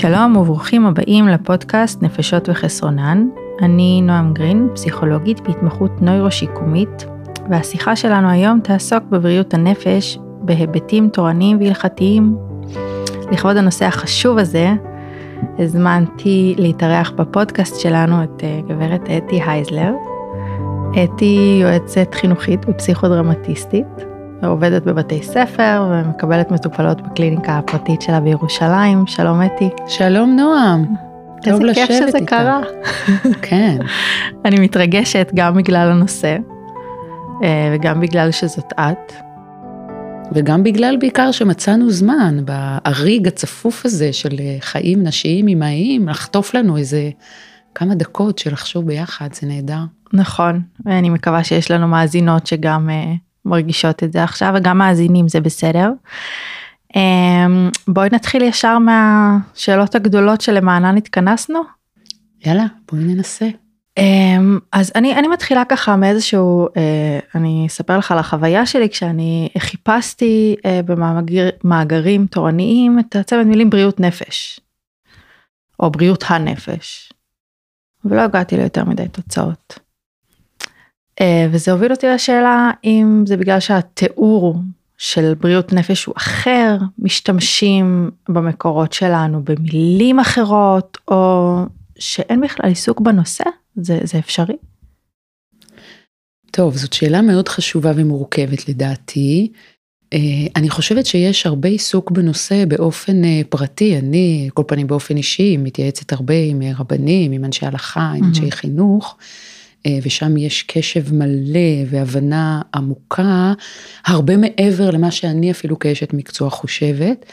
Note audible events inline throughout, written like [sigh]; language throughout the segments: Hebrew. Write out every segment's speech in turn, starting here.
שלום וברוכים הבאים לפודקאסט נפשות וחסרונן. אני נועם גרין, פסיכולוגית בהתמחות נוירו-שיקומית, והשיחה שלנו היום תעסוק בבריאות הנפש בהיבטים תורניים והלכתיים. לכבוד הנושא החשוב הזה, הזמנתי להתארח בפודקאסט שלנו את אה, גברת אתי הייזלר. אתי יועצת חינוכית ופסיכודרמטיסטית, ועובדת בבתי ספר ומקבלת מטופלות בקליניקה הפרטית שלה בירושלים. שלום אתי. שלום נועם. איזה כיף שזה איתה. קרה. כן. [laughs] אני מתרגשת גם בגלל הנושא, אה, וגם בגלל שזאת את. וגם בגלל בעיקר שמצאנו זמן באריג הצפוף הזה של אה, חיים נשיים אמהיים, לחטוף לנו איזה כמה דקות של לחשוב ביחד, זה נהדר. נכון, ואני מקווה שיש לנו מאזינות שגם uh, מרגישות את זה עכשיו, וגם מאזינים זה בסדר. Um, בואי נתחיל ישר מהשאלות הגדולות שלמענן התכנסנו. יאללה, בואי ננסה. Um, אז אני, אני מתחילה ככה מאיזשהו, uh, אני אספר לך על החוויה שלי כשאני חיפשתי uh, במאגרים תורניים את הצמד מילים בריאות נפש, או בריאות הנפש, ולא הגעתי ליותר מדי תוצאות. Uh, וזה הוביל אותי לשאלה אם זה בגלל שהתיאור של בריאות נפש הוא אחר, משתמשים במקורות שלנו במילים אחרות, או שאין בכלל עיסוק בנושא. זה, זה אפשרי? טוב, זאת שאלה מאוד חשובה ומורכבת לדעתי. אה, אני חושבת שיש הרבה עיסוק בנושא באופן אה, פרטי, אני, כל פנים באופן אישי, מתייעצת הרבה עם אה, רבנים, עם אנשי הלכה, עם אנשי חינוך, ושם יש קשב מלא והבנה עמוקה, הרבה מעבר למה שאני אפילו כאשת מקצוע חושבת.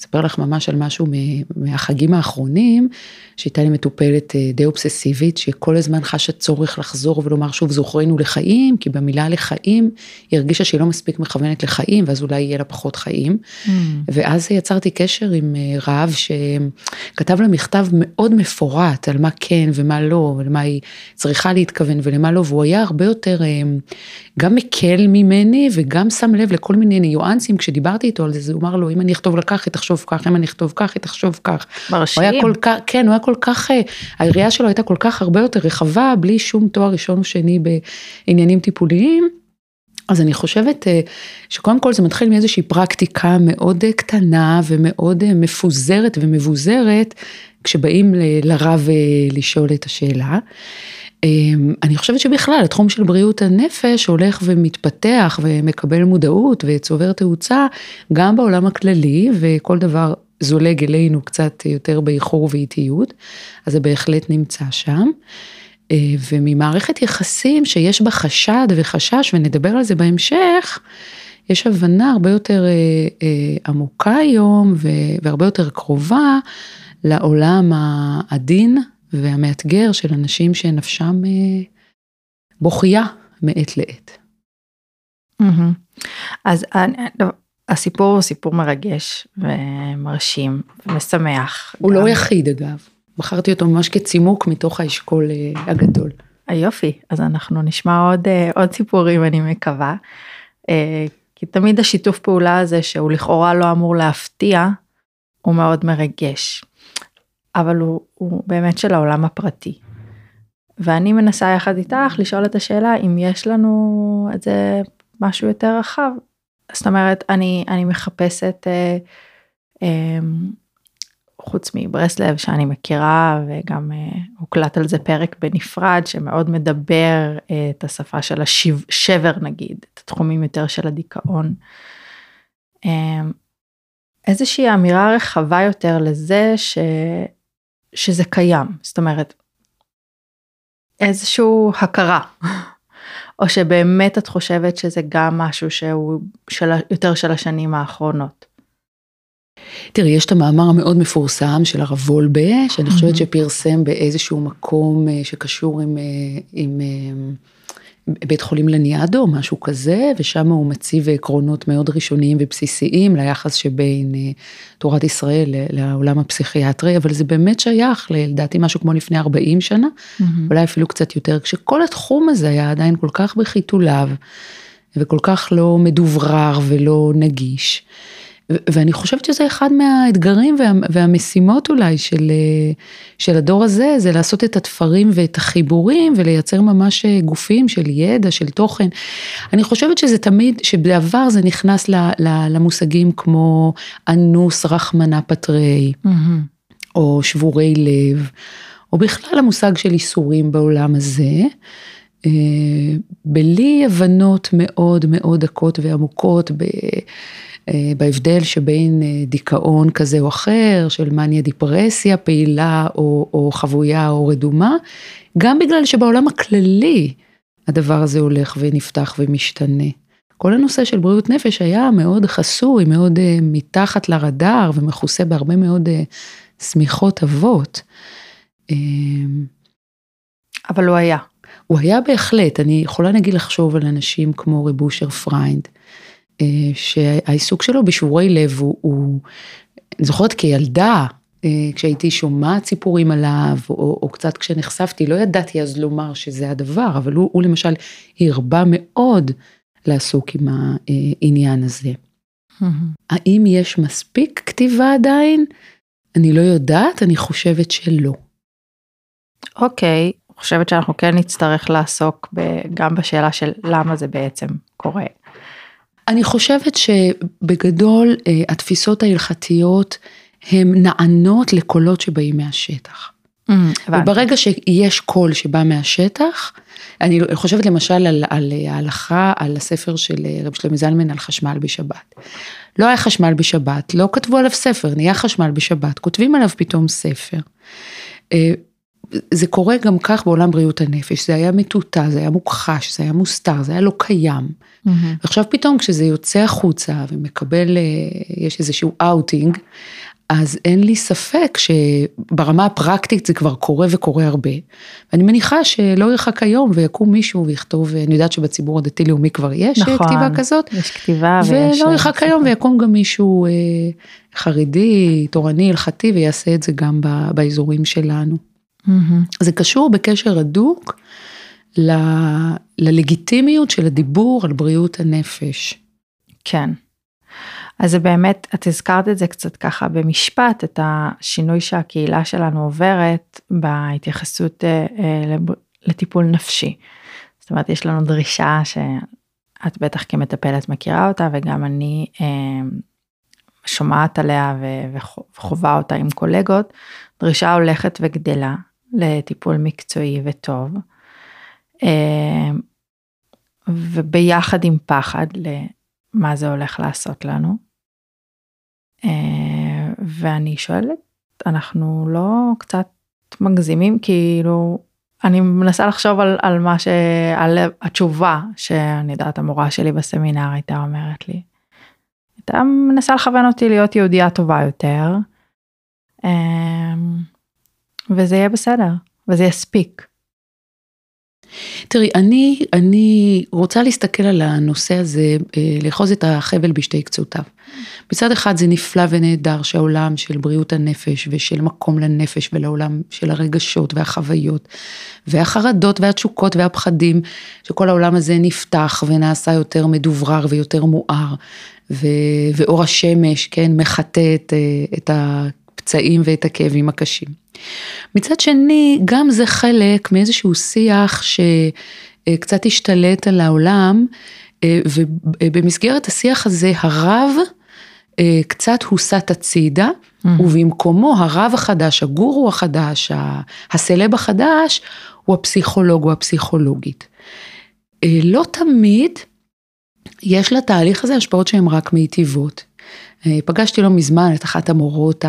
אספר לך ממש על משהו מהחגים האחרונים, שהייתה לי מטופלת אה, די אובססיבית, שכל הזמן חשה צורך לחזור ולומר שוב זוכרנו לחיים, כי במילה לחיים היא הרגישה שהיא לא מספיק מכוונת לחיים, ואז אולי יהיה לה פחות חיים. Mm. ואז יצרתי קשר עם אה, רב שכתב לה מכתב מאוד מפורט על מה כן ומה לא, ולמה היא צריכה להתכוון ולמה לא, והוא היה הרבה יותר אה, גם מקל ממני וגם שם לב לכל מיני ניואנסים, כשדיברתי איתו על זה, הוא אמר לו, אם אני אכתוב היא תחשוב כך, אם אני אכתוב כך, היא תחשוב כך. מרשים. הוא היה כל כך, כן, הוא היה כל כך, אה, היריעה שלו הייתה כל כך הרבה יותר רחבה, בלי שום תואר ראשון או שני בעניינים טיפוליים. אז אני חושבת אה, שקודם כל זה מתחיל מאיזושהי פרקטיקה מאוד אה, קטנה ומאוד מפוזרת ומבוזרת, כשבאים לרב לשאול את השאלה. אני חושבת שבכלל התחום של בריאות הנפש הולך ומתפתח ומקבל מודעות וצובר תאוצה גם בעולם הכללי וכל דבר זולג אלינו קצת יותר באיחור ואיטיות, אז זה בהחלט נמצא שם. אה, וממערכת יחסים שיש בה חשד וחשש, ונדבר על זה בהמשך, יש הבנה הרבה יותר אה, אה, עמוקה היום והרבה יותר קרובה לעולם העדין והמאתגר של אנשים שנפשם בוכייה מעת לעת. אז הסיפור הוא סיפור מרגש ומרשים ומשמח. הוא לא גם. לא יחיד אגב, בחרתי אותו ממש כצימוק מתוך האשכול אה, הגדול. היופי, אז אנחנו נשמע עוד, אה, עוד סיפורים אני מקווה. אה, כי תמיד השיתוף פעולה הזה שהוא לכאורה לא אמור להפתיע, הוא מאוד מרגש. אבל הוא, הוא באמת של העולם הפרטי. ואני מנסה יחד איתך לשאול את השאלה אם יש לנו את זה משהו יותר רחב זאת אומרת, אני, אני מחפשת, אה, אה, חוץ מברסלב שאני מכירה, וגם אה, הוקלט על זה פרק בנפרד, שמאוד מדבר אה, את השפה של השבר נגיד, את התחומים יותר של הדיכאון. אה, איזושהי אמירה רחבה יותר לזה ש, שזה קיים, זאת אומרת, איזושהי הכרה. או שבאמת את חושבת שזה גם משהו שהוא של, יותר של השנים האחרונות? תראי, יש את המאמר המאוד מפורסם של הרב וולבה, שאני חושבת שפרסם באיזשהו מקום אה, שקשור עם, אה, עם אה, בית חולים לניאדו משהו כזה, ושם הוא מציב עקרונות מאוד ראשוניים ובסיסיים ליחס שבין אה, תורת ישראל לעולם הפסיכיאטרי, אבל זה באמת שייך לדעתי משהו כמו לפני 40 שנה, mm-hmm. אולי אפילו קצת יותר, כשכל התחום הזה היה עדיין כל כך בחיתוליו, וכל כך לא מדוברר ולא נגיש. ואני חושבת שזה אחד מהאתגרים וה, והמשימות אולי של, של הדור הזה, זה לעשות את התפרים ואת החיבורים ולייצר ממש גופים של ידע, של תוכן. אני חושבת שזה תמיד, שבעבר זה נכנס ל, ל, למושגים כמו אנוס רחמנה פטרי, mm-hmm. או שבורי לב, או בכלל המושג של איסורים בעולם הזה. אה, בלי הבנות מאוד מאוד דקות ועמוקות אה, בהבדל שבין אה, דיכאון כזה או אחר, של מניה דיפרסיה פעילה או, או חבויה או רדומה, גם בגלל שבעולם הכללי הדבר הזה הולך ונפתח ומשתנה. כל הנושא של בריאות נפש היה מאוד חסוי, מאוד uh, מתחת לרדאר ומכוסה בהרבה מאוד uh, שמיכות עבות. Uh, אבל הוא היה. הוא היה בהחלט, אני יכולה נגיד לחשוב על אנשים כמו רב אושר פריינד, אה, שהעיסוק שלו בשבורי לב הוא, הוא אני זוכרת כילדה, אה, כשהייתי שומעת סיפורים עליו, או, או קצת כשנחשפתי, לא ידעתי אז לומר שזה הדבר, אבל הוא, הוא למשל הרבה מאוד לעסוק עם העניין הזה. Mm-hmm. האם יש מספיק כתיבה עדיין? אני לא יודעת, אני חושבת שלא. אוקיי, okay, חושבת שאנחנו כן נצטרך לעסוק גם בשאלה של למה זה בעצם קורה. אני חושבת שבגדול אה, התפיסות ההלכתיות הן נענות לקולות שבאים מהשטח. Mm, וברגע שיש קול שבא מהשטח, אני חושבת למשל על, על ההלכה, על הספר של אה, רב שלמה זלמן על חשמל בשבת. לא היה חשמל בשבת, לא כתבו עליו ספר, נהיה חשמל בשבת, כותבים עליו פתאום ספר. אה, זה קורה גם כך בעולם בריאות הנפש, זה היה מטוטא, זה היה מוכחש, זה היה מוסתר, זה היה לא קיים. Mm-hmm. ועכשיו פתאום כשזה יוצא החוצה ומקבל, אה, יש איזשהו אאוטינג, אז אין לי ספק שברמה הפרקטית זה כבר קורה וקורה הרבה. ואני מניחה שלא ירחק היום ויקום מישהו ויכתוב, אני יודעת שבציבור הדתי-לאומי כבר יש נכון, כתיבה כזאת. יש כתיבה ויש... ולא ירחק היום ויקום גם מישהו אה, חרדי, תורני, הלכתי, ויעשה את זה גם באזורים שלנו. Mm-hmm. זה קשור בקשר הדוק ל, ללגיטימיות של הדיבור על בריאות הנפש. כן. אז זה באמת, את הזכרת את זה קצת ככה במשפט, את השינוי שהקהילה שלנו עוברת בהתייחסות אה, אה, לטיפול נפשי. זאת אומרת, יש לנו דרישה שאת בטח כמטפלת מכירה אותה, וגם אני אה, שומעת עליה וחווה אותה עם קולגות, דרישה הולכת וגדלה לטיפול מקצועי וטוב, אה, וביחד עם פחד למה זה הולך לעשות לנו. אה, ואני שואלת, אנחנו לא קצת מגזימים כאילו אני מנסה לחשוב על, על מה ש... על התשובה שאני יודעת המורה שלי בסמינר הייתה אומרת לי. הייתה מנסה לכוון אותי להיות יהודייה טובה יותר. וזה יהיה בסדר, וזה יספיק. תראי, אני, אני רוצה להסתכל על הנושא הזה, אה, לאחוז את החבל בשתי קצותיו. מצד אחד זה נפלא ונהדר שהעולם של בריאות הנפש ושל מקום לנפש ולעולם של הרגשות והחוויות והחרדות והתשוקות והפחדים, שכל העולם הזה נפתח ונעשה יותר מדוברר ויותר מואר, ו, ואור השמש, כן, מחטא את, אה, את הפצעים ואת הכאבים הקשים. מצד שני, גם זה חלק מאיזשהו שיח שקצת השתלט על העולם, אה, ובמסגרת השיח הזה הרב אה, קצת הוסט הצידה, mm-hmm. ובמקומו הרב החדש, הגורו החדש, הסלב החדש, הוא הפסיכולוג או הפסיכולוגית. אה, לא תמיד יש לתהליך הזה השפעות שהן רק מיטיבות. פגשתי לא מזמן את אחת המורות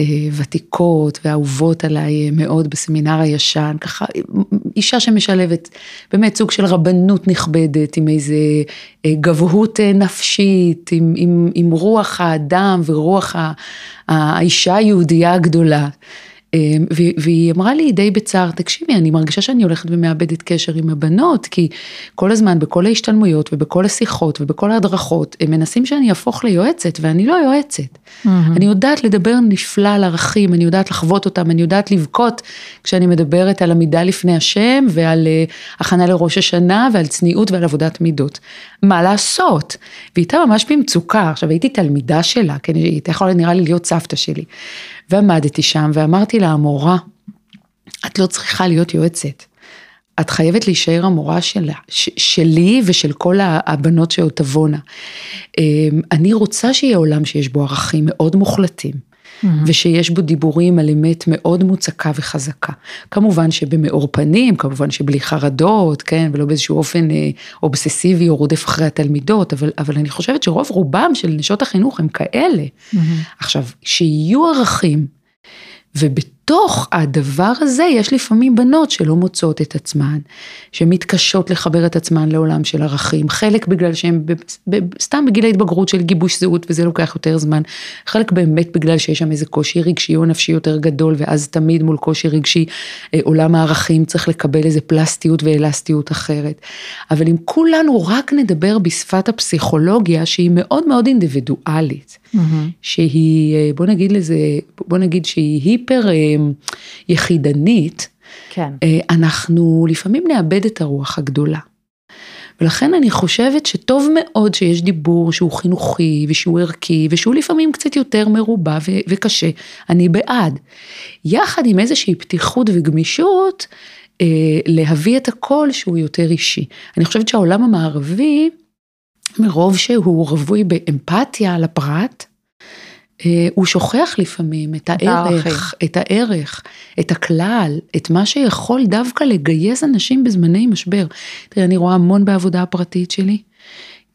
אה, ותיקות ואהובות עליי מאוד בסמינר הישן, ככה אישה שמשלבת באמת סוג של רבנות נכבדת עם איזה אה, גבהות אה, נפשית, עם, עם, עם רוח האדם ורוח האישה היהודייה הגדולה. והיא אמרה לי די בצער, תקשיבי, אני מרגישה שאני הולכת ומאבדת קשר עם הבנות, כי כל הזמן בכל ההשתלמויות ובכל השיחות ובכל ההדרכות, הם מנסים שאני אהפוך ליועצת, ואני לא יועצת. Mm-hmm. אני יודעת לדבר נפלא על ערכים, אני יודעת לחוות אותם, אני יודעת לבכות כשאני מדברת על עמידה לפני השם ועל uh, הכנה לראש השנה ועל צניעות ועל עבודת מידות. מה לעשות? והיא הייתה ממש במצוקה, עכשיו הייתי תלמידה שלה, כן, היא הייתה יכולה נראה לי להיות סבתא שלי. ועמדתי שם ואמרתי לה, המורה, את לא צריכה להיות יועצת. את חייבת להישאר המורה שלה, ש, שלי ושל כל הבנות שעוד תבואנה. אמ, אני רוצה שיהיה עולם שיש בו ערכים מאוד מוחלטים. Mm-hmm. ושיש בו דיבורים על אמת מאוד מוצקה וחזקה. כמובן שבמאור פנים, כמובן שבלי חרדות, כן, ולא באיזשהו אופן אה, אובססיבי או רודף אחרי התלמידות, אבל, אבל אני חושבת שרוב רובם של נשות החינוך הם כאלה. Mm-hmm. עכשיו, שיהיו ערכים, ובתור... בתוך הדבר הזה יש לפעמים בנות שלא מוצאות את עצמן, שמתקשות לחבר את עצמן לעולם של ערכים, חלק בגלל שהן סתם בגיל ההתבגרות של גיבוש זהות וזה לוקח יותר זמן, חלק באמת בגלל שיש שם איזה קושי רגשי או נפשי יותר גדול ואז תמיד מול קושי רגשי אה, עולם הערכים צריך לקבל איזה פלסטיות ואלסטיות אחרת. אבל אם כולנו רק נדבר בשפת הפסיכולוגיה שהיא מאוד מאוד אינדיבידואלית, mm-hmm. שהיא אה, בוא נגיד לזה, בוא נגיד שהיא היפר אה, יחידנית, כן. אה, אנחנו לפעמים נאבד את הרוח הגדולה. ולכן אני חושבת שטוב מאוד שיש דיבור שהוא חינוכי ושהוא ערכי ושהוא לפעמים קצת יותר מרובע ו- וקשה, אני בעד. יחד עם איזושהי פתיחות וגמישות, אה, להביא את הקול שהוא יותר אישי. אני חושבת שהעולם המערבי, מרוב שהוא רווי באמפתיה לפרט, אה, הוא שוכח לפעמים את הערך, את הערך, את הכלל, את מה שיכול דווקא לגייס אנשים בזמני משבר. תראה, אני רואה המון בעבודה הפרטית שלי,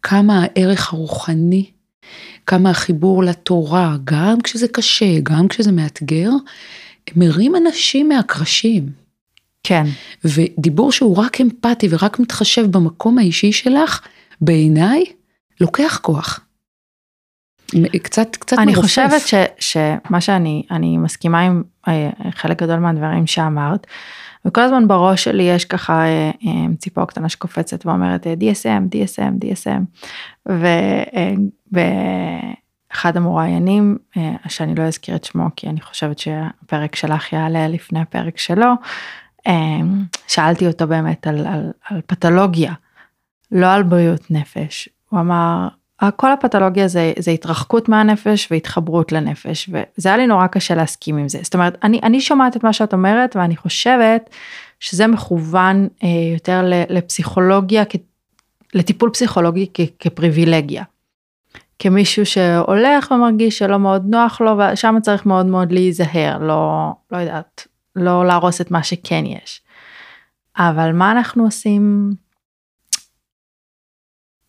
כמה הערך הרוחני, כמה החיבור לתורה, גם כשזה קשה, גם כשזה מאתגר, מרים אנשים מהקרשים. כן. ודיבור שהוא רק אמפתי ורק מתחשב במקום האישי שלך, בעיניי, לוקח כוח. קצת, קצת אני מרופף. חושבת ש, שמה שאני, אני מסכימה עם אה, חלק גדול מהדברים שאמרת, וכל הזמן בראש שלי יש ככה אה, אה, ציפור קטנה שקופצת ואומרת DSM, DSM, DSM, ובאחד המרואיינים, שאני לא אזכיר את שמו כי אני חושבת שהפרק שלך יעלה לפני הפרק שלו, שאלתי אותו באמת על, על, על פתולוגיה, לא על בריאות נפש. הוא אמר, כל הפתולוגיה זה, זה התרחקות מהנפש והתחברות לנפש, וזה היה לי נורא קשה להסכים עם זה. זאת אומרת, אני, אני שומעת את מה שאת אומרת, ואני חושבת שזה מכוון אה, יותר לפסיכולוגיה, לטיפול פסיכולוגי כ, כפריבילגיה. כמישהו שהולך ומרגיש שלא מאוד נוח לו, ושם צריך מאוד מאוד להיזהר, לא, לא יודעת, לא להרוס את מה שכן יש. אבל מה אנחנו עושים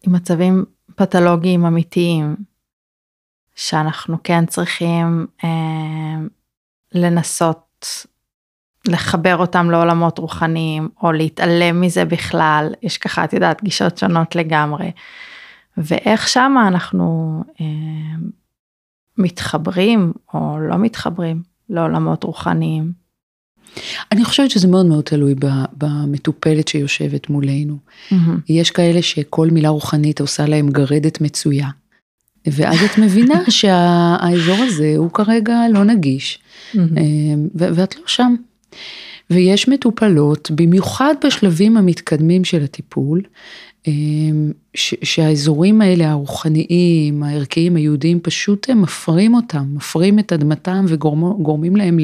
עם מצבים פתולוגיים אמיתיים, שאנחנו כן צריכים אה, לנסות לחבר אותם לעולמות רוחניים, או להתעלם מזה בכלל, יש ככה, את יודעת, גישות שונות לגמרי. ואיך שמה אנחנו אה, מתחברים או לא מתחברים לעולמות רוחניים. אני חושבת שזה מאוד מאוד תלוי במטופלת שיושבת מולנו. Mm-hmm. יש כאלה שכל מילה רוחנית עושה להם גרדת מצויה. ואז את מבינה [laughs] שהאזור הזה הוא כרגע לא נגיש, mm-hmm. ואת לא שם. ויש מטופלות, במיוחד בשלבים המתקדמים של הטיפול, אמ, שהאזורים האלה הרוחניים, הערכיים, היהודיים, פשוט הם מפרים אותם, מפרים את אדמתם וגורמים להם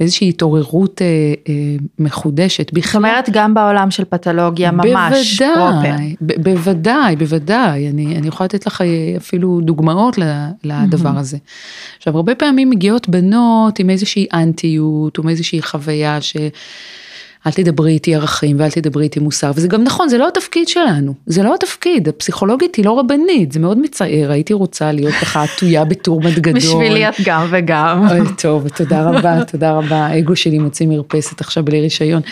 לאיזושהי התעוררות אה, אה, מחודשת. זאת אומרת גם בעולם של פתולוגיה ממש בוודאי, ב- בוודאי, בוודאי, אני, אני יכולה לתת לך אה, אפילו דוגמאות לדבר mm-hmm. הזה. עכשיו הרבה פעמים מגיעות בנות עם איזושהי אנטיות, או איזושהי חוויה ש... אל תדברי איתי ערכים ואל תדברי איתי מוסר, וזה גם נכון, זה לא התפקיד שלנו, זה לא התפקיד, הפסיכולוגית היא לא רבנית, זה מאוד מצער, הייתי רוצה להיות ככה עטויה בטורמט גדול. בשבילי את גם וגם. אוי, טוב, תודה רבה, [laughs] תודה רבה, האגו שלי מוציא מרפסת עכשיו בלי רישיון.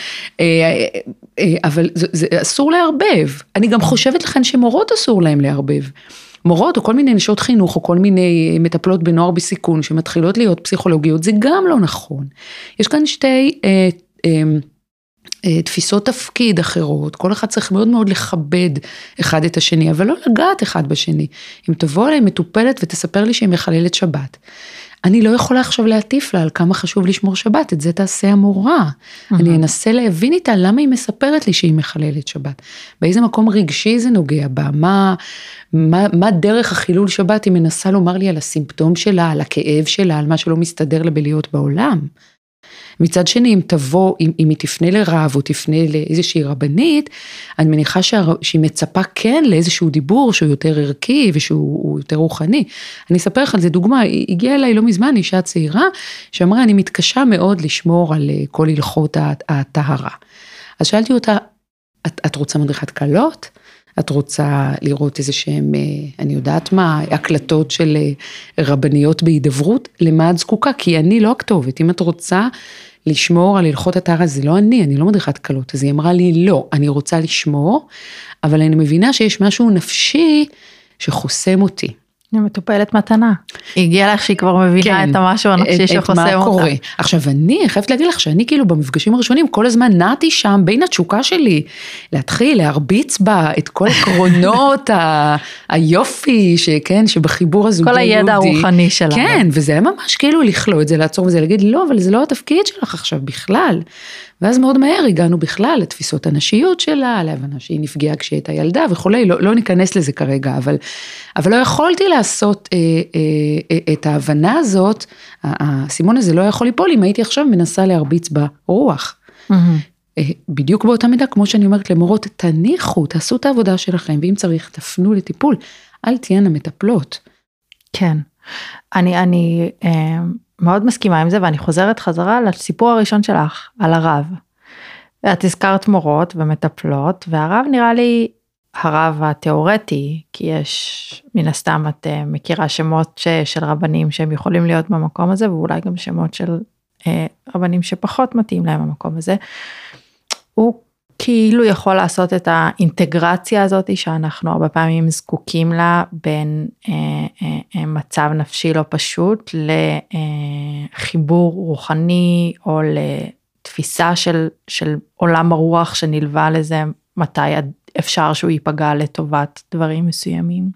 אה, אה, אה, אבל זה, זה אסור לערבב, אני גם חושבת לכן שמורות אסור להן לערבב. מורות או כל מיני נשות חינוך או כל מיני מטפלות בנוער בסיכון שמתחילות להיות פסיכולוגיות, זה גם לא נכון. יש כאן שתי אה, אה, תפיסות תפקיד אחרות, כל אחד צריך מאוד מאוד לכבד אחד את השני, אבל לא לגעת אחד בשני. אם תבוא אליי מטופלת ותספר לי שהיא מחללת שבת, אני לא יכולה עכשיו להטיף לה על כמה חשוב לשמור שבת, את זה תעשה המורה. Mm-hmm. אני אנסה להבין איתה למה היא מספרת לי שהיא מחללת שבת. באיזה מקום רגשי זה נוגע בה, מה, מה, מה דרך החילול שבת היא מנסה לומר לי על הסימפטום שלה, על הכאב שלה, על מה שלא מסתדר לה בלהיות בעולם. מצד שני, אם תבוא, אם, אם היא תפנה לרב או תפנה לאיזושהי רבנית, אני מניחה שה, שהיא מצפה כן לאיזשהו דיבור שהוא יותר ערכי ושהוא יותר רוחני. אני אספר לך על זה דוגמה, הגיעה אליי לא מזמן אישה צעירה, שאמרה, אני מתקשה מאוד לשמור על אה, כל הלכות הטהרה. אז שאלתי אותה, את, את רוצה מדריכת כלות? את רוצה לראות איזה שהם, אה, אני יודעת מה, הקלטות של אה, רבניות בהידברות, למה את זקוקה? כי אני לא הכתובת, אם את רוצה לשמור על הלכות הטהרה, זה לא אני, אני לא מדריכת קלות, אז היא אמרה לי, לא, אני רוצה לשמור, אבל אני מבינה שיש משהו נפשי שחוסם אותי. היא מטופלת מתנה. היא הגיעה לך שהיא כבר מבינה כן, את המשהו הנפשי שחוסם אותה. קורה. עכשיו אני חייבת להגיד לך שאני כאילו במפגשים הראשונים כל הזמן נעתי שם בין התשוקה שלי להתחיל להרביץ בה את כל עקרונות [laughs] ה, היופי שכן שבחיבור הזוגי כל הידע הרוחני שלנו. כן וזה היה ממש כאילו לכלוא את זה לעצור וזה להגיד לא אבל זה לא התפקיד שלך עכשיו בכלל. ואז מאוד מהר הגענו בכלל לתפיסות הנשיות שלה, להבנה שהיא נפגעה כשהיא הייתה ילדה וכולי, לא, לא ניכנס לזה כרגע, אבל, אבל לא יכולתי לעשות אה, אה, אה, את ההבנה הזאת, האסימון הזה לא יכול ליפול אם הייתי עכשיו מנסה להרביץ ברוח. Mm-hmm. בדיוק באותה מידה, כמו שאני אומרת למורות, תניחו, תעשו את העבודה שלכם, ואם צריך, תפנו לטיפול, אל תהיינה מטפלות. כן, אני, אני אה, מאוד מסכימה עם זה ואני חוזרת חזרה לסיפור הראשון שלך על הרב. את הזכרת מורות ומטפלות והרב נראה לי הרב התיאורטי כי יש מן הסתם את uh, מכירה שמות ש, של רבנים שהם יכולים להיות במקום הזה ואולי גם שמות של uh, רבנים שפחות מתאים להם המקום הזה. הוא כאילו יכול לעשות את האינטגרציה הזאת שאנחנו הרבה פעמים זקוקים לה בין אה, אה, אה, מצב נפשי לא פשוט לחיבור רוחני או לתפיסה של, של עולם הרוח שנלווה לזה מתי אפשר שהוא ייפגע לטובת דברים מסוימים.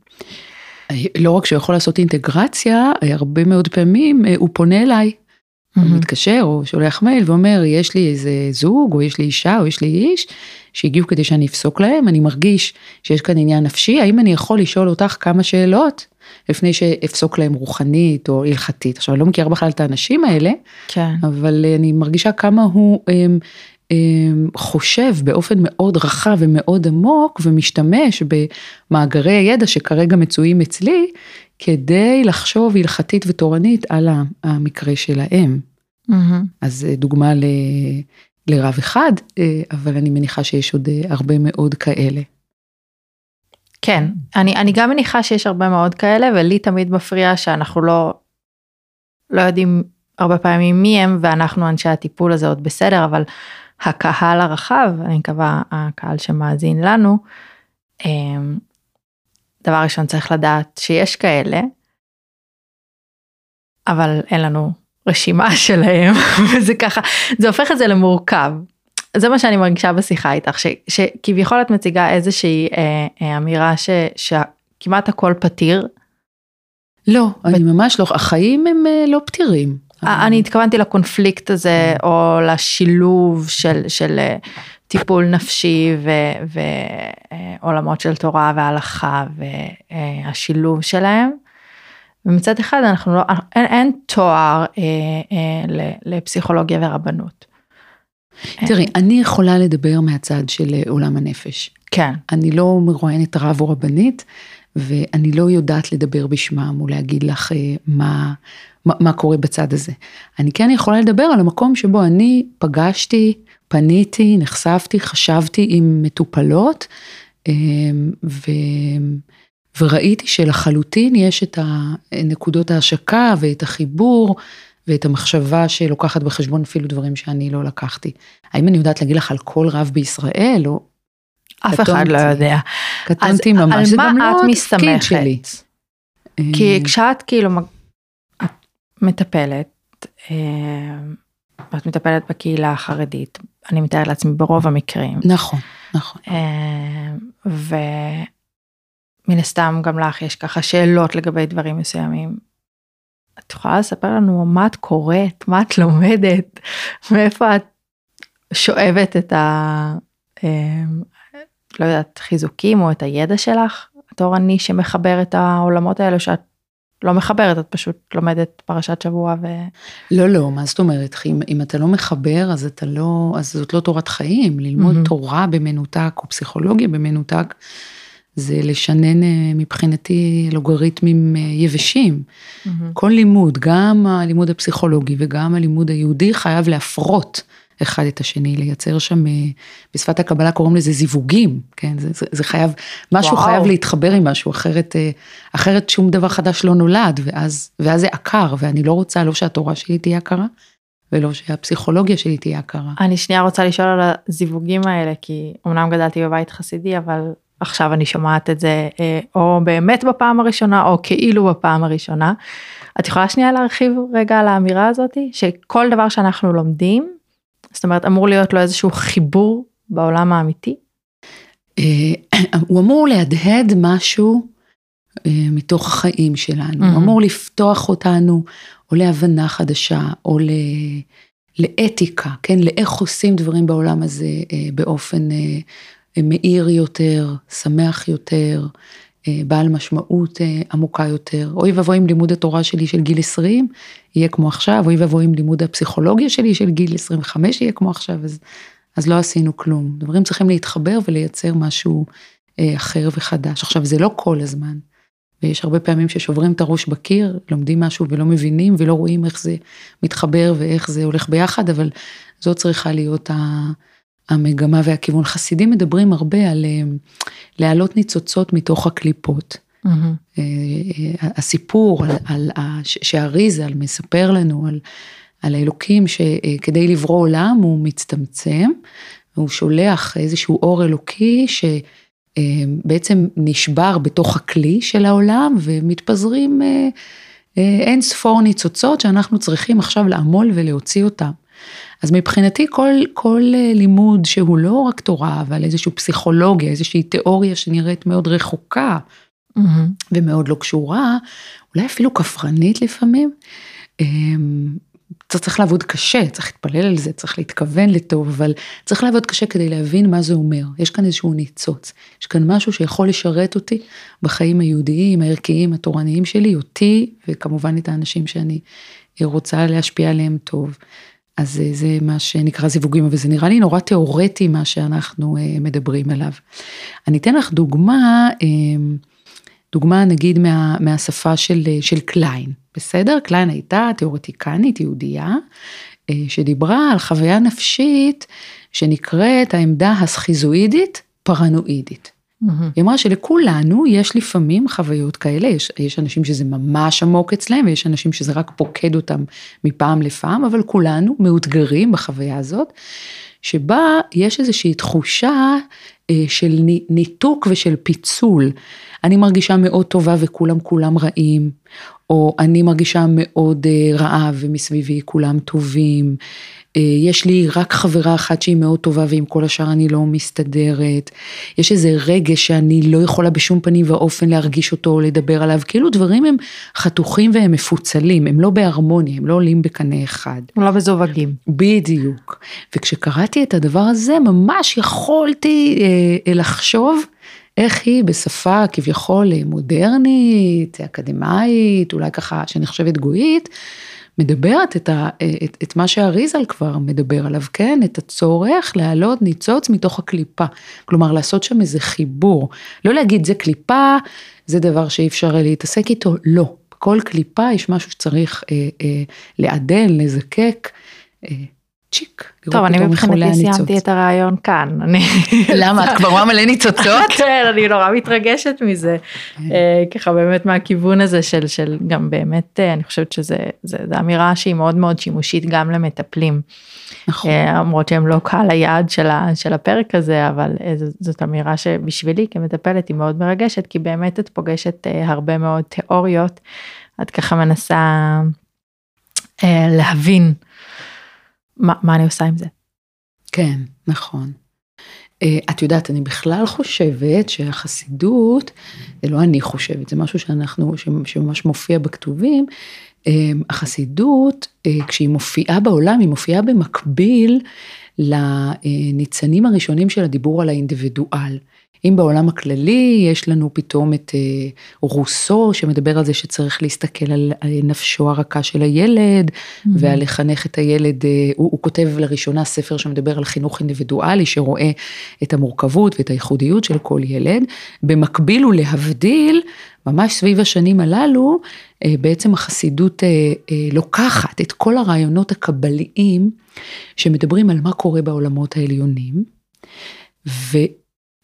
לא רק שהוא יכול לעשות אינטגרציה, הרבה מאוד פעמים אה, הוא פונה אליי Mm-hmm. הוא מתקשר או שולח מייל ואומר יש לי איזה זוג או יש לי אישה או יש לי איש שהגיעו כדי שאני אפסוק להם אני מרגיש שיש כאן עניין נפשי האם אני יכול לשאול אותך כמה שאלות לפני שאפסוק להם רוחנית או הלכתית עכשיו אני לא מכירה בכלל את האנשים האלה כן. אבל אה, אני מרגישה כמה הוא הם, הם, חושב באופן מאוד רחב ומאוד עמוק ומשתמש במאגרי הידע שכרגע מצויים אצלי כדי לחשוב הלכתית ותורנית על המקרה שלהם. Mm-hmm. אז אה, דוגמה ל, לרב אחד, אה, אבל אני מניחה שיש עוד אה, הרבה מאוד כאלה. כן, אני, אני גם מניחה שיש הרבה מאוד כאלה, ולי תמיד מפריע שאנחנו לא, לא יודעים הרבה פעמים מי הם, ואנחנו אנשי הטיפול הזה עוד בסדר, אבל הקהל הרחב, אני מקווה הקהל שמאזין לנו, דבר ראשון צריך לדעת שיש כאלה, אבל אין לנו רשימה [laughs] שלהם, וזה ככה, זה הופך את זה למורכב. זה מה שאני מרגישה בשיחה איתך, ש, שכביכול את מציגה איזושהי אה, אה, אמירה ש, שכמעט הכל פתיר. לא, ו... אני ממש לא, החיים הם אה, לא פתירים. אה, אני התכוונתי לקונפליקט הזה, כן. או לשילוב של, של אה, טיפול נפשי ו, ועולמות של תורה והלכה והשילוב שלהם. ומצד אחד אנחנו לא, אין, אין תואר אה, אה, לפסיכולוגיה ורבנות. תראי, אני יכולה לדבר מהצד של עולם הנפש. כן. אני לא מרואיינת רב או רבנית, ואני לא יודעת לדבר בשמם או להגיד לך אה, מה, מה, מה קורה בצד הזה. אני כן יכולה לדבר על המקום שבו אני פגשתי פניתי, נחשפתי, חשבתי עם מטופלות, אמ, ו... וראיתי שלחלוטין יש את נקודות ההשקה ואת החיבור ואת המחשבה שלוקחת בחשבון אפילו דברים שאני לא לקחתי. האם אני יודעת להגיד לך על כל רב בישראל או... אף אחד לא יודע. קטונתי ממש, זה גם לא התפקיד שלי. כי אה, כשאת כאילו את מטפלת, אה, את מטפלת בקהילה החרדית, אני מתארת לעצמי ברוב המקרים. נכון, נכון. אה, ומן הסתם גם לך יש ככה שאלות לגבי דברים מסוימים. את יכולה לספר לנו מה את קוראת, מה את לומדת, מאיפה את שואבת את ה... לא יודעת, חיזוקים או את הידע שלך, בתור אני שמחבר את העולמות האלה שאת לא מחברת, את פשוט לומדת פרשת שבוע ו... לא, לא, מה זאת אומרת? אם, אם אתה לא מחבר, אז אתה לא, אז זאת לא תורת חיים. ללמוד mm-hmm. תורה במנותק או פסיכולוגיה במנותק, זה לשנן אה, מבחינתי לוגריתמים אה, יבשים. Mm-hmm. כל לימוד, גם הלימוד הפסיכולוגי וגם הלימוד היהודי, חייב להפרות. אחד את השני, לייצר שם, אה, בשפת הקבלה קוראים לזה זיווגים, כן, זה, זה, זה חייב, משהו וואו. חייב להתחבר עם משהו, אחרת, אה, אחרת שום דבר חדש לא נולד, ואז, ואז זה עקר, ואני לא רוצה לא שהתורה שלי תהיה עקרה, ולא שהפסיכולוגיה שלי תהיה עקרה. אני שנייה רוצה לשאול על הזיווגים האלה, כי אמנם גדלתי בבית חסידי, אבל עכשיו אני שומעת את זה אה, או באמת בפעם הראשונה, או כאילו בפעם הראשונה. את יכולה שנייה להרחיב רגע על האמירה הזאתי, שכל דבר שאנחנו לומדים, זאת אומרת, אמור להיות לו איזשהו חיבור בעולם האמיתי? אה, [clears throat] הוא אמור להדהד משהו אה, מתוך החיים שלנו, הוא אמור לפתוח אותנו או להבנה חדשה או ל... לאתיקה, כן, לאיך עושים דברים בעולם הזה אה, באופן מאיר יותר, שמח יותר, בעל משמעות אה, עמוקה יותר. אוי ואבוי אם לימוד התורה שלי של גיל 20 יהיה כמו עכשיו, אוי ואבוי אם לימוד הפסיכולוגיה שלי של גיל 25 יהיה כמו עכשיו, אז, אז לא עשינו כלום. דברים צריכים להתחבר ולייצר משהו אה, אחר וחדש. עכשיו, זה לא כל הזמן. ויש הרבה פעמים ששוברים את הראש בקיר, לומדים משהו ולא מבינים ולא רואים איך זה מתחבר ואיך זה הולך ביחד, אבל זאת צריכה להיות ה... המגמה והכיוון. חסידים מדברים הרבה על אה, להעלות ניצוצות מתוך הקליפות. Mm-hmm. הסיפור על, על, שהאריזל מספר לנו על, על האלוקים שכדי לברוא עולם הוא מצטמצם, והוא שולח איזשהו אור אלוקי שבעצם נשבר בתוך הכלי של העולם ומתפזרים אין ספור ניצוצות שאנחנו צריכים עכשיו לעמול ולהוציא אותם. אז מבחינתי כל, כל אה, לימוד שהוא לא רק תורה, אבל איזושהי פסיכולוגיה, איזושהי תיאוריה שנראית מאוד רחוקה mm-hmm. ומאוד לא קשורה, אולי אפילו כפרנית לפעמים, אמ, אתה צריך לעבוד קשה, צריך להתפלל על זה, צריך להתכוון לטוב, אבל צריך לעבוד קשה כדי להבין מה זה אומר. יש כאן איזשהו ניצוץ, יש כאן משהו שיכול לשרת אותי בחיים היהודיים, הערכיים, התורניים שלי, אותי, וכמובן את האנשים שאני רוצה להשפיע עליהם טוב. אז זה מה שנקרא זיווגים, אבל זה נראה לי נורא תיאורטי מה שאנחנו אה, מדברים עליו. אני אתן לך דוגמה, אה, דוגמה נגיד מה, מהשפה של, אה, של קליין, בסדר? קליין הייתה תיאורטיקנית יהודייה, שדיברה על חוויה נפשית שנקראת העמדה הסכיזואידית פרנואידית. Mm-hmm. היא אמרה שלכולנו יש לפעמים חוויות כאלה, יש, יש אנשים שזה ממש עמוק אצלם ויש אנשים שזה רק פוקד אותם מפעם לפעם, אבל כולנו מאותגרים בחוויה הזאת, שבה יש איזושהי תחושה אה, של ניתוק ושל פיצול. אני מרגישה מאוד טובה וכולם כולם רעים, או אני מרגישה מאוד אה, רעה ומסביבי כולם טובים. אה, יש לי רק חברה אחת שהיא מאוד טובה ועם כל השאר אני לא מסתדרת. יש איזה רגש שאני לא יכולה בשום פנים ואופן להרגיש אותו או לדבר עליו, כאילו דברים הם חתוכים והם מפוצלים, הם לא בהרמוניה, הם לא עולים בקנה אחד. הם לא מזווגים. בדיוק. וכשקראתי את הדבר הזה ממש יכולתי אה, לחשוב איך היא בשפה כביכול מודרנית, אקדמאית, אולי ככה שנחשבת גויית, מדברת את, ה, את, את מה שאריזל כבר מדבר עליו, כן? את הצורך להעלות ניצוץ מתוך הקליפה. כלומר, לעשות שם איזה חיבור. לא להגיד זה קליפה, זה דבר שאי אפשר להתעסק איתו, לא. בכל קליפה יש משהו שצריך אה, אה, לעדן, לזקק. אה, צ'יק. טוב, אני מבחינתי סיימתי את הרעיון כאן. למה? את כבר רואה מלא ניצוצות? [laughs] כן, אני נורא מתרגשת מזה. כן. אה, ככה באמת מהכיוון הזה של, של גם באמת, אה, אני חושבת שזו אמירה שהיא מאוד מאוד שימושית גם למטפלים. נכון. אה, למרות שהם לא קהל היעד של, של הפרק הזה, אבל זאת אמירה שבשבילי כמטפלת היא מאוד מרגשת, כי באמת את פוגשת הרבה מאוד תיאוריות, את ככה מנסה להבין. מה, מה אני עושה עם זה. כן, נכון. Uh, את יודעת, אני בכלל חושבת שהחסידות, זה לא אני חושבת, זה משהו שאנחנו, שממש מופיע בכתובים, uh, החסידות, uh, כשהיא מופיעה בעולם, היא מופיעה במקביל לניצנים הראשונים של הדיבור על האינדיבידואל. אם בעולם הכללי יש לנו פתאום את אה, רוסו שמדבר על זה שצריך להסתכל על נפשו הרכה של הילד mm-hmm. ועל לחנך את הילד, אה, הוא, הוא כותב לראשונה ספר שמדבר על חינוך אינדיבידואלי שרואה את המורכבות ואת הייחודיות של כל ילד, במקביל ולהבדיל, ממש סביב השנים הללו, אה, בעצם החסידות לוקחת את כל הרעיונות הקבליים שמדברים על מה קורה בעולמות העליונים. ו...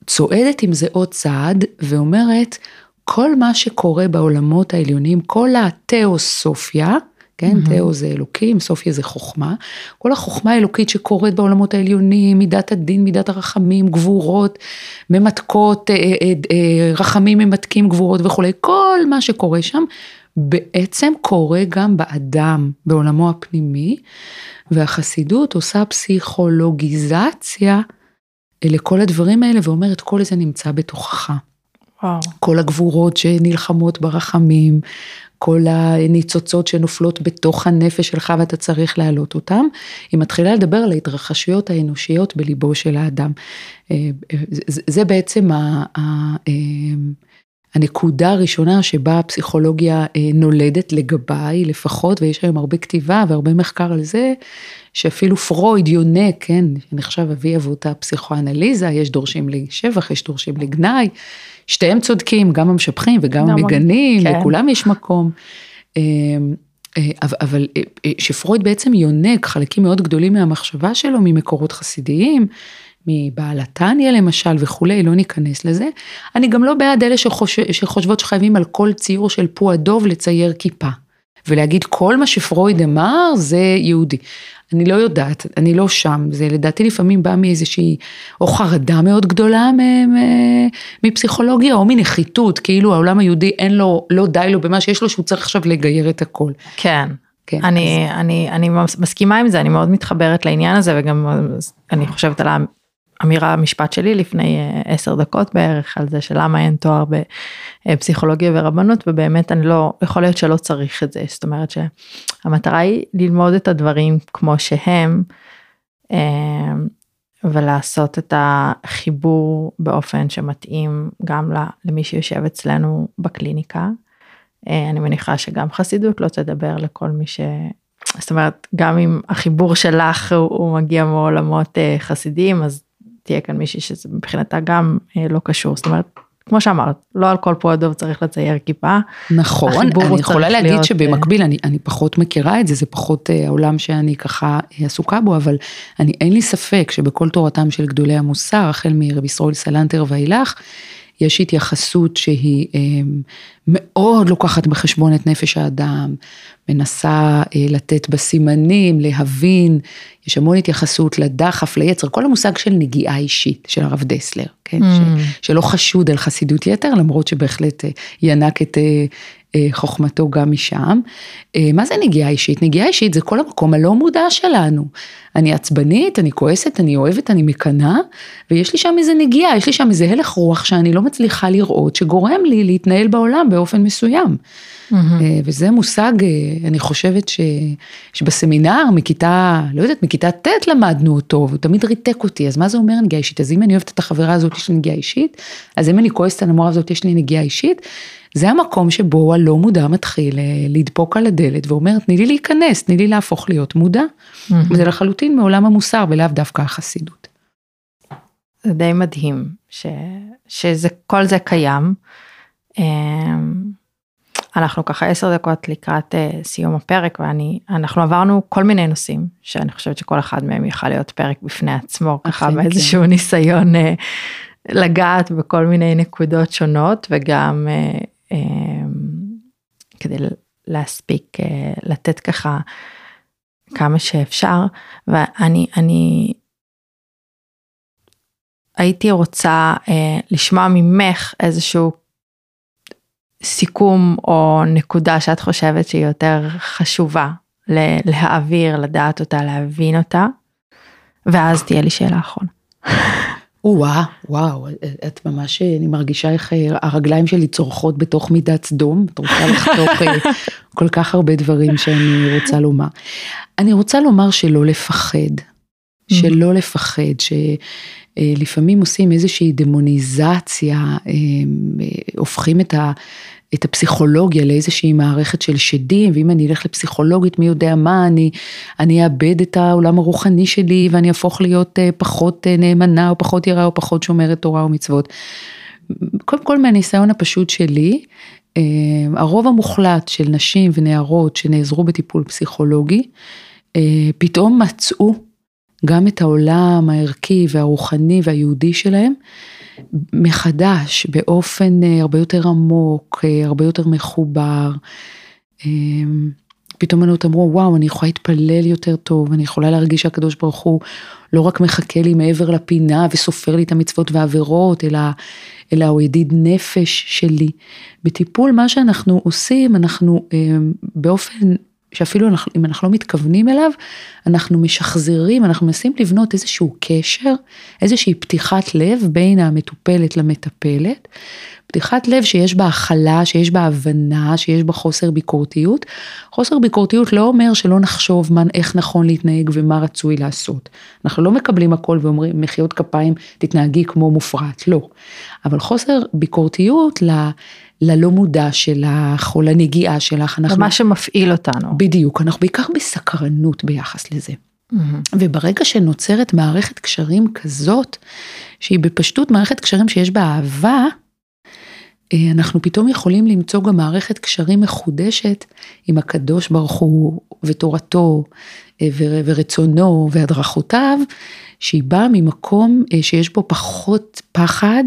צועדת עם זה עוד צעד ואומרת, כל מה שקורה בעולמות העליונים, כל התיאוסופיה, כן, mm-hmm. תיאו זה אלוקים, סופיה זה חוכמה, כל החוכמה האלוקית שקורית בעולמות העליונים, מידת הדין, מידת הרחמים, גבורות, ממתקות, אה, אה, אה, רחמים ממתקים, גבורות וכולי, כל מה שקורה שם, בעצם קורה גם באדם, בעולמו הפנימי, והחסידות עושה פסיכולוגיזציה לכל הדברים האלה ואומרת כל זה נמצא בתוכך. וואו. כל הגבורות שנלחמות ברחמים, כל הניצוצות שנופלות בתוך הנפש שלך ואתה צריך להעלות אותם, היא מתחילה לדבר על ההתרחשויות האנושיות בליבו של האדם. אה, אה, זה בעצם ה... אה, הנקודה הראשונה שבה הפסיכולוגיה נולדת לגביי לפחות, ויש היום הרבה כתיבה והרבה מחקר על זה, שאפילו פרויד יונק, כן, נחשב אבי אבות הפסיכואנליזה, יש דורשים לשבח, יש דורשים לגנאי, שתיהם צודקים, גם המשבחים וגם המגנים, כן. לכולם יש מקום. אמ, אה, אבל אה, אה, שפרויד בעצם יונק חלקים מאוד גדולים מהמחשבה שלו ממקורות חסידיים, מבעל התניא למשל וכולי, לא ניכנס לזה. אני גם לא בעד אלה שחוש... שחושבות שחייבים על כל ציור של פוע דוב לצייר כיפה. ולהגיד כל מה שפרויד אמר זה יהודי. אני לא יודעת, אני לא שם, זה לדעתי לפעמים בא מאיזושהי, או חרדה מאוד גדולה מפסיכולוגיה, או מנחיתות, כאילו העולם היהודי אין לו, לא די לו במה שיש לו, שהוא צריך עכשיו לגייר את הכל. כן. כן, אני, אז... אני, אני מסכימה עם זה, אני מאוד מתחברת לעניין הזה וגם אני חושבת על אמירה המשפט שלי לפני אה, עשר דקות בערך על זה שלמה אין תואר בפסיכולוגיה ורבנות ובאמת אני לא, יכול להיות שלא צריך את זה, זאת אומרת שהמטרה היא ללמוד את הדברים כמו שהם אה, ולעשות את החיבור באופן שמתאים גם למי שיושב אצלנו בקליניקה. אה, אני מניחה שגם חסידות לא תדבר לכל מי ש... זאת אומרת, גם אם החיבור שלך הוא, הוא מגיע מעולמות חסידיים, אז תהיה כאן מישהי שזה מבחינתה גם אה, לא קשור, זאת אומרת, כמו שאמרת, לא על כל פועל דוב צריך לצייר כיפה. נכון, אני יכולה להגיד להיות... שבמקביל, אני, אני פחות מכירה את זה, זה פחות אה, העולם שאני ככה אה, עסוקה בו, אבל אני, אין לי ספק שבכל תורתם של גדולי המוסר, החל מרבי ישראל סלנטר ואילך, יש התייחסות שהיא מאוד לוקחת בחשבון את נפש האדם, מנסה אה, לתת בה סימנים, להבין, יש המון התייחסות לדחף, ליצר, כל המושג של נגיעה אישית של הרב דסלר, כן? Mm. ש, שלא חשוד על חסידות יתר, למרות שבהחלט אה, ינק את אה, חוכמתו גם משם. מה זה נגיעה אישית? נגיעה אישית זה כל המקום הלא מודע שלנו. אני עצבנית, אני כועסת, אני אוהבת, אני מקנאה, ויש לי שם איזה נגיעה, יש לי שם איזה הלך רוח שאני לא מצליחה לראות, שגורם לי להתנהל בעולם באופן מסוים. Mm-hmm. וזה מושג, אה, אני חושבת ש, שבסמינר מכיתה, לא יודעת, מכיתה ט' למדנו אותו, והוא תמיד ריתק אותי, אז מה זה אומר נגיעה אישית? אז אם אני אוהבת את החברה הזאת, יש לי נגיעה אישית, אז אם אני כועסת על המורה הזאת, יש לי נגיעה אישית. זה המקום שבו הלא מודע מתחיל אה, לדפוק על הדלת ואומר, תני לי להיכנס, תני לי להפוך להיות מודע. Mm-hmm. וזה לחלוטין מעולם המוסר ולאו דווקא החסידות. זה די מדהים ש, שזה, כל זה קיים. אמ, אנחנו ככה עשר דקות לקראת uh, סיום הפרק ואני, אנחנו עברנו כל מיני נושאים שאני חושבת שכל אחד מהם יכל להיות פרק בפני עצמו, ככה כן. באיזשהו ניסיון uh, לגעת בכל מיני נקודות שונות וגם כדי להספיק uh, לתת ככה כמה שאפשר ואני אני הייתי רוצה uh, לשמוע ממך איזשהו סיכום או נקודה שאת חושבת שהיא יותר חשובה להעביר, לדעת אותה, להבין אותה, ואז תהיה לי שאלה אחרונה. [laughs] וואו, וואו, את ממש, אני מרגישה איך אה, הרגליים שלי צורחות בתוך מידת סדום, את רוצה [laughs] לחתוך אה, כל כך הרבה דברים שאני רוצה לומר. אני רוצה לומר שלא לפחד, mm. שלא לפחד, שלפעמים עושים איזושהי דמוניזציה, הופכים את ה... את הפסיכולוגיה לאיזושהי מערכת של שדים, ואם אני אלך לפסיכולוגית מי יודע מה, אני, אני אאבד את העולם הרוחני שלי ואני אהפוך להיות אה, פחות אה, נאמנה או פחות יראה או פחות שומרת תורה ומצוות. קודם כל מהניסיון הפשוט שלי, אה, הרוב המוחלט של נשים ונערות שנעזרו בטיפול פסיכולוגי, פתאום מצאו גם את העולם הערכי והרוחני והיהודי שלהם. מחדש באופן אה, הרבה יותר עמוק, אה, הרבה יותר מחובר. אמ, פתאום בנות אמרו וואו אני יכולה להתפלל יותר טוב, אני יכולה להרגיש שהקדוש ברוך הוא לא רק מחכה לי מעבר לפינה וסופר לי את המצוות והעבירות, אלא, אלא הוא ידיד נפש שלי. בטיפול מה שאנחנו עושים, אנחנו באופן שאפילו אנחנו, אם אנחנו לא מתכוונים אליו, אנחנו משחזרים, אנחנו מנסים לבנות איזשהו קשר, איזושהי פתיחת לב בין המטופלת למטפלת, פתיחת לב שיש בה הכלה, שיש בה הבנה, שיש בה חוסר ביקורתיות. חוסר ביקורתיות לא אומר שלא נחשוב מה, איך נכון להתנהג ומה רצוי לעשות. אנחנו לא מקבלים הכל ואומרים מחיאות כפיים תתנהגי כמו מופרט, לא. אבל חוסר ביקורתיות ל... ללא מודע שלך או לנגיעה שלך. אנחנו... למה שמפעיל אותנו. בדיוק, אנחנו בעיקר בסקרנות ביחס לזה. Mm-hmm. וברגע שנוצרת מערכת קשרים כזאת, שהיא בפשטות מערכת קשרים שיש בה אהבה, אה, אנחנו פתאום יכולים למצוא גם מערכת קשרים מחודשת עם הקדוש ברוך הוא ותורתו אה, ורצונו והדרכותיו, שהיא באה ממקום אה, שיש בו פחות פחד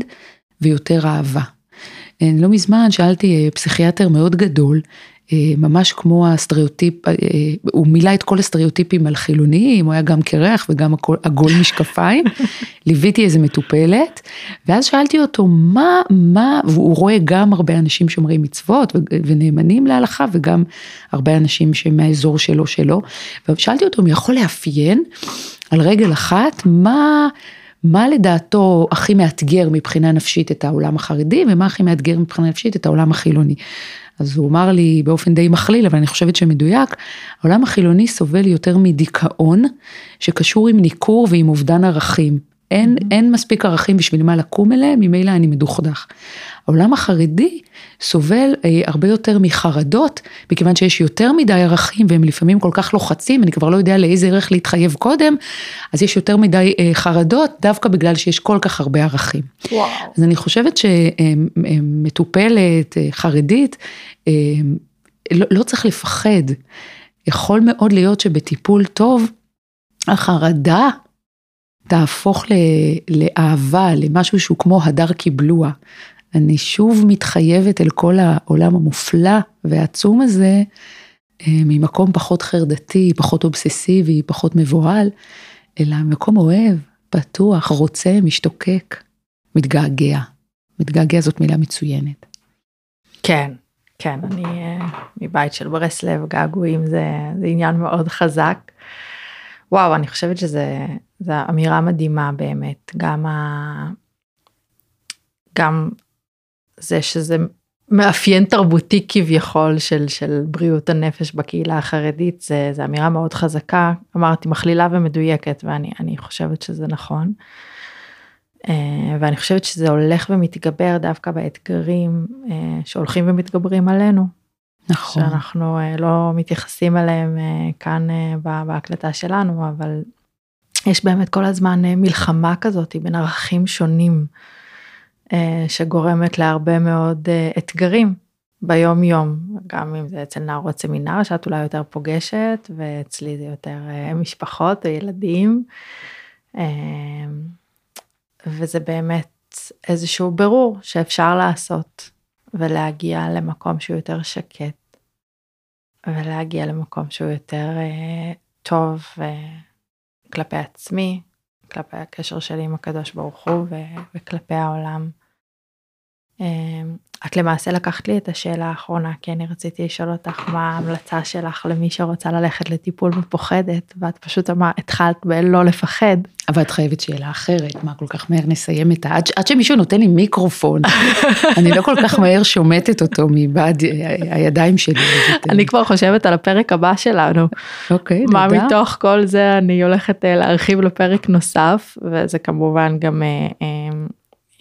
ויותר אהבה. לא מזמן שאלתי פסיכיאטר מאוד גדול, ממש כמו הסטריאוטיפ, הוא מילא את כל הסטריאוטיפים על חילוניים, הוא היה גם קרח וגם עגול [laughs] משקפיים, ליוויתי איזה מטופלת, ואז שאלתי אותו מה, מה, והוא רואה גם הרבה אנשים שומרי מצוות ונאמנים להלכה וגם הרבה אנשים שמהאזור שלו שלו, ושאלתי אותו אם יכול לאפיין על רגל אחת מה, מה לדעתו הכי מאתגר מבחינה נפשית את העולם החרדי ומה הכי מאתגר מבחינה נפשית את העולם החילוני. אז הוא אמר לי באופן די מכליל, אבל אני חושבת שמדויק, העולם החילוני סובל יותר מדיכאון שקשור עם ניכור ועם אובדן ערכים. אין, mm-hmm. אין מספיק ערכים בשביל מה לקום אליהם, ממילא אני מדוכדך. העולם החרדי סובל אה, הרבה יותר מחרדות, מכיוון שיש יותר מדי ערכים והם לפעמים כל כך לוחצים, אני כבר לא יודע לאיזה ערך להתחייב קודם, אז יש יותר מדי אה, חרדות, דווקא בגלל שיש כל כך הרבה ערכים. וואו. אז אני חושבת שמטופלת, אה, חרדית, אה, לא, לא צריך לפחד. יכול מאוד להיות שבטיפול טוב, החרדה תהפוך לאהבה, למשהו שהוא כמו הדר קיבלוע. אני שוב מתחייבת אל כל העולם המופלא והעצום הזה, אה, ממקום פחות חרדתי, פחות אובססיבי, פחות מבוהל, אלא מקום אוהב, פתוח, רוצה, משתוקק, מתגעגע. מתגעגע זאת מילה מצוינת. כן, כן, אני אה, מבית של ברסלב, געגועים זה, זה עניין מאוד חזק. וואו, אני חושבת שזה אמירה מדהימה באמת, גם, ה... גם זה שזה מאפיין תרבותי כביכול של, של בריאות הנפש בקהילה החרדית, זה, זה אמירה מאוד חזקה, אמרתי מכלילה ומדויקת ואני חושבת שזה נכון. אה, ואני חושבת שזה הולך ומתגבר דווקא באתגרים אה, שהולכים ומתגברים עלינו. נכון. שאנחנו אה, לא מתייחסים אליהם כאן בהקלטה שלנו, אבל יש באמת כל הזמן מלחמה כזאת בין ערכים שונים. אה, שגורמת להרבה מאוד אה, אתגרים ביום יום, גם אם זה אצל נערות סמינר שאת אולי יותר פוגשת, ואצלי זה יותר אה, משפחות או ילדים. אה, וזה באמת איזשהו ברור שאפשר לעשות ולהגיע למקום שהוא יותר שקט, ולהגיע למקום שהוא יותר אה, טוב כלפי עצמי, כלפי הקשר שלי עם הקדוש ברוך הוא וכלפי העולם. את למעשה לקחת לי את השאלה האחרונה, כי אני רציתי לשאול אותך מה ההמלצה שלך למי שרוצה ללכת לטיפול ופוחדת, ואת פשוט אמרת, התחלת בלא לפחד. אבל את חייבת שאלה אחרת, מה כל כך מהר נסיים את ה... עד, עד שמישהו נותן לי מיקרופון, [laughs] אני לא כל כך מהר שומטת אותו מבעד הידיים שלי. [laughs] אני כבר חושבת על הפרק הבא שלנו. אוקיי, מה מתוך כל זה אני הולכת אה, להרחיב לפרק נוסף, וזה כמובן גם...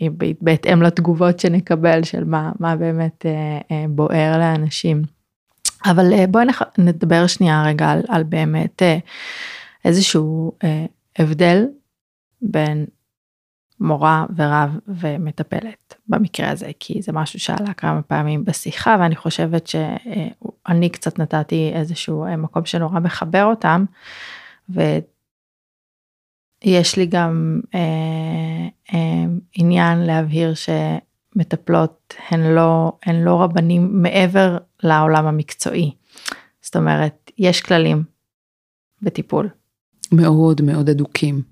אה, בהתאם לתגובות שנקבל של מה, מה באמת אה, אה, בוער לאנשים. אבל בואי נדבר שנייה רגע על, על באמת איזשהו הבדל בין מורה ורב ומטפלת במקרה הזה, כי זה משהו שעלה כמה פעמים בשיחה ואני חושבת שאני קצת נתתי איזשהו מקום שנורא מחבר אותם. יש לי גם אה, אה, עניין להבהיר שמטפלות הן לא, הן לא רבנים מעבר לעולם המקצועי. זאת אומרת, יש כללים בטיפול. מאוד מאוד אדוקים,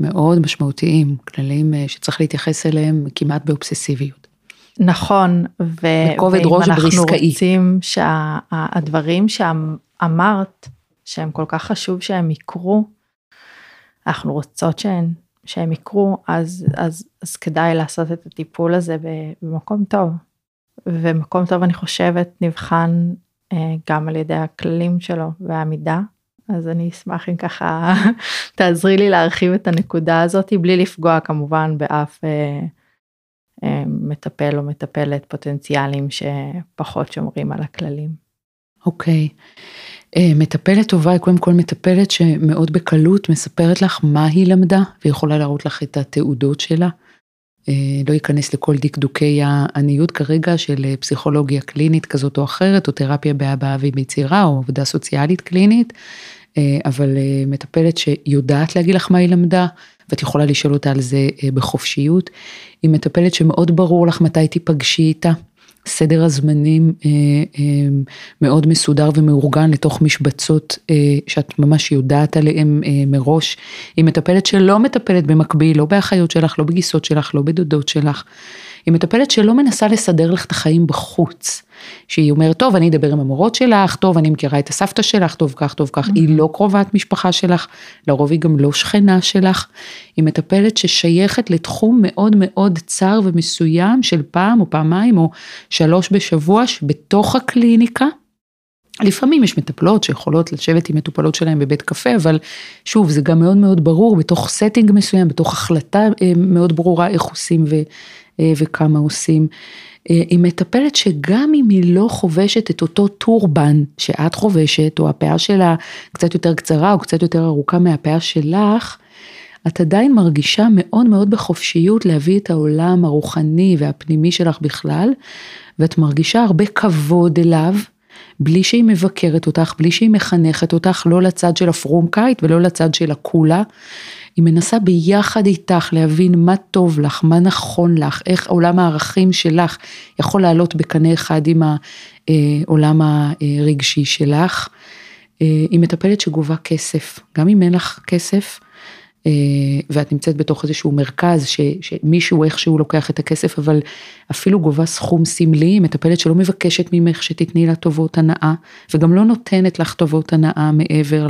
מאוד משמעותיים, כללים אה, שצריך להתייחס אליהם כמעט באובססיביות. נכון, ו- ואם אנחנו רוצים שהדברים שאמרת, שהם כל כך חשוב שהם יקרו, אנחנו רוצות שהן, שהם יקרו, אז, אז, אז כדאי לעשות את הטיפול הזה במקום טוב. ומקום טוב אני חושבת נבחן אה, גם על ידי הכללים שלו והעמידה. אז אני אשמח אם ככה [laughs] תעזרי לי להרחיב את הנקודה הזאת בלי לפגוע כמובן באף אה, אה, מטפל או מטפלת פוטנציאליים שפחות שומרים על הכללים. אוקיי. Okay. אה, מטפלת טובה היא קודם כל מטפלת שמאוד בקלות מספרת לך מה היא למדה ויכולה להראות לך את התעודות שלה. אה, לא ייכנס לכל דקדוקי העניות כרגע של אה, פסיכולוגיה קלינית כזאת או אחרת, או תרפיה בהבעה וביצירה, או עבודה סוציאלית קלינית, אבל מטפלת שיודעת להגיד לך מה היא למדה, ואת יכולה לשאול אותה על זה בחופשיות. היא מטפלת שמאוד ברור לך מתי תיפגשי איתה. סדר הזמנים אה, אה, מאוד מסודר ומאורגן לתוך משבצות אה, שאת ממש יודעת עליהן אה, מראש. היא מטפלת שלא מטפלת במקביל, לא באחיות שלך, לא בגיסות שלך, לא בדודות שלך. היא מטפלת שלא מנסה לסדר לך את החיים בחוץ. שהיא אומרת, טוב, אני אדבר עם המורות שלך, טוב, אני מכירה את הסבתא שלך, טוב כך, טוב כך, היא לא קרובת משפחה שלך, לרוב היא גם לא שכנה שלך. היא מטפלת ששייכת לתחום מאוד מאוד צר ומסוים של פעם או פעמיים או שלוש בשבוע בתוך הקליניקה. לפעמים יש מטפלות שיכולות לשבת עם מטופלות שלהם בבית קפה, אבל שוב, זה גם מאוד מאוד ברור בתוך setting מסוים, בתוך החלטה אה, מאוד ברורה איך עושים ו, וכמה עושים. אה, היא מטפלת שגם אם היא לא חובשת את אותו טורבן שאת חובשת, או הפאה שלה קצת יותר קצרה או קצת יותר ארוכה מהפאה שלך, את עדיין מרגישה מאוד מאוד בחופשיות להביא את העולם הרוחני והפנימי שלך בכלל, ואת מרגישה הרבה כבוד אליו. בלי שהיא מבקרת אותך, בלי שהיא מחנכת אותך, לא לצד של הפרומקאית ולא לצד של הקולה, היא מנסה ביחד איתך להבין מה טוב לך, מה נכון לך, איך עולם הערכים שלך יכול לעלות בקנה אחד עם העולם הרגשי שלך. היא מטפלת שגובה כסף, גם אם אין לך כסף, ואת נמצאת בתוך איזשהו מרכז ש, שמישהו איכשהו לוקח את הכסף, אבל אפילו גובה סכום סמלי, מטפלת שלא מבקשת ממך שתתני לה טובות הנאה, וגם לא נותנת לך טובות הנאה מעבר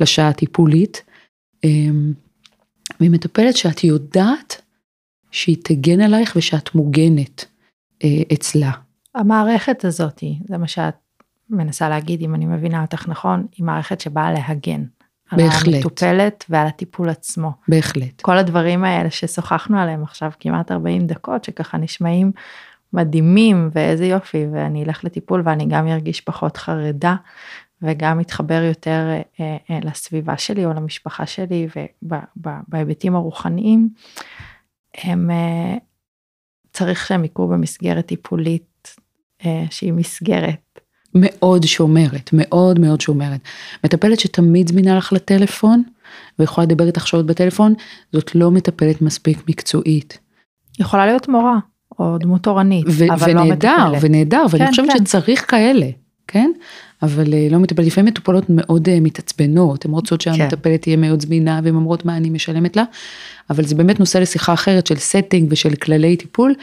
לשעה הטיפולית. אמ, והיא מטפלת שאת יודעת שהיא תגן עלייך ושאת מוגנת אה, אצלה. המערכת הזאתי, זה מה שאת מנסה להגיד, אם אני מבינה אותך נכון, היא מערכת שבאה להגן. בהחלט. על המטופלת ועל הטיפול עצמו. בהחלט. כל הדברים האלה ששוחחנו עליהם עכשיו כמעט 40 דקות, שככה נשמעים מדהימים ואיזה יופי, ואני אלך לטיפול ואני גם ארגיש פחות חרדה וגם מתחבר יותר אה, אה, לסביבה שלי או למשפחה שלי ובהיבטים הרוחניים, הם אה, צריך שהם יקרו במסגרת טיפולית שהיא מסגרת. מאוד שומרת, מאוד מאוד שומרת. מטפלת שתמיד זמינה לך לטלפון, ויכולה לדבר איתך שעות בטלפון, זאת לא מטפלת מספיק מקצועית. יכולה להיות מורה, או דמות תורנית, אבל לא ונהדר, מטפלת. ונהדר, ואני כן, חושבת כן. שצריך כאלה, כן? אבל אה, לא מטפלת, לפעמים מטופלות מאוד אה, מתעצבנות, הן רוצות כן. שהמטפלת תהיה מאוד זמינה, והן אומרות מה אני משלמת לה, אבל זה באמת נושא לשיחה אחרת של setting ושל כללי טיפול,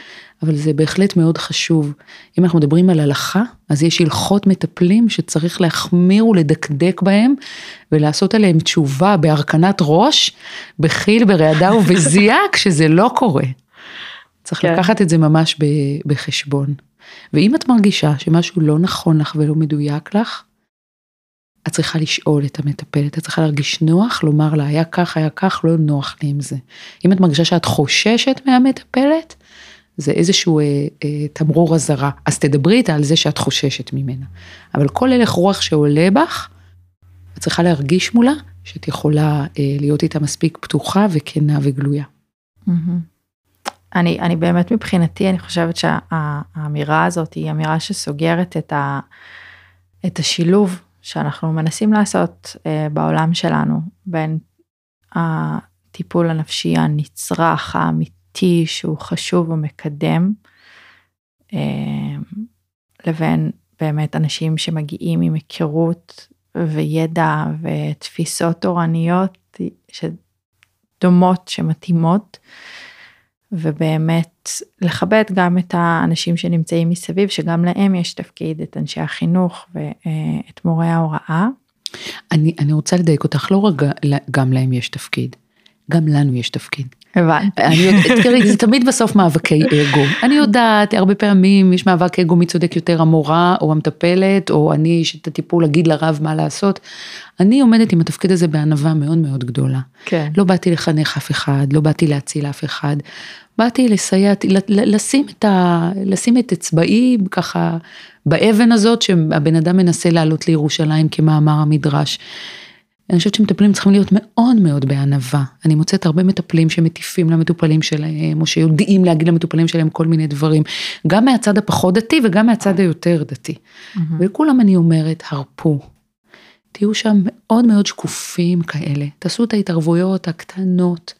אבל זה בהחלט מאוד חשוב. אם אנחנו מדברים על הלכה, אז יש הלכות מטפלים שצריך להחמיר ולדקדק בהם, ולעשות עליהם תשובה בהרכנת ראש, בחיל, ברעדה ובזיע, [laughs] כשזה לא קורה. צריך כן. לקחת את זה ממש בחשבון. ואם את מרגישה שמשהו לא נכון לך ולא מדויק לך, את צריכה לשאול את המטפלת, את צריכה להרגיש נוח, לומר לה, היה כך, היה כך, לא נוח לי עם זה. אם את מרגישה שאת חוששת מהמטפלת, זה איזשהו אה, אה, תמרור אזהרה. אז תדברי איתה על זה שאת חוששת ממנה. אבל כל הלך רוח שעולה בך, את צריכה להרגיש מולה שאת יכולה אה, להיות איתה מספיק פתוחה וכנה וגלויה. מהמם. אני, אני באמת מבחינתי, אני חושבת שהאמירה הזאת היא אמירה שסוגרת את, ה, את השילוב שאנחנו מנסים לעשות אה, בעולם שלנו, בין הטיפול הנפשי הנצרך, האמיתי, שהוא חשוב ומקדם, אה, לבין באמת אנשים שמגיעים עם היכרות וידע ותפיסות תורניות שדומות, שמתאימות. ובאמת לכבד גם את האנשים שנמצאים מסביב, שגם להם יש תפקיד, את אנשי החינוך ואת מורי ההוראה. אני, אני רוצה לדייק אותך, לא רק גם להם יש תפקיד, גם לנו יש תפקיד. הבנתי. תראי, זה תמיד בסוף מאבקי אגו. אני יודעת, הרבה פעמים יש מאבק אגו מי צודק יותר, המורה או המטפלת, או אני שאת הטיפול להגיד לרב מה לעשות. אני עומדת עם התפקיד הזה בענווה מאוד מאוד גדולה. כן. לא באתי לחנך אף אחד, לא באתי להציל אף אחד. באתי לסייע, לשים את, ה, לשים את אצבעי ככה באבן הזאת שהבן אדם מנסה לעלות לירושלים כמאמר המדרש. אני חושבת שמטפלים צריכים להיות מאוד מאוד בענווה. אני מוצאת הרבה מטפלים שמטיפים למטופלים שלהם, או שיודעים להגיד למטופלים שלהם כל מיני דברים, גם מהצד הפחות דתי וגם מהצד היותר דתי. Mm-hmm. ולכולם אני אומרת, הרפו. תהיו שם מאוד מאוד שקופים כאלה, תעשו את ההתערבויות הקטנות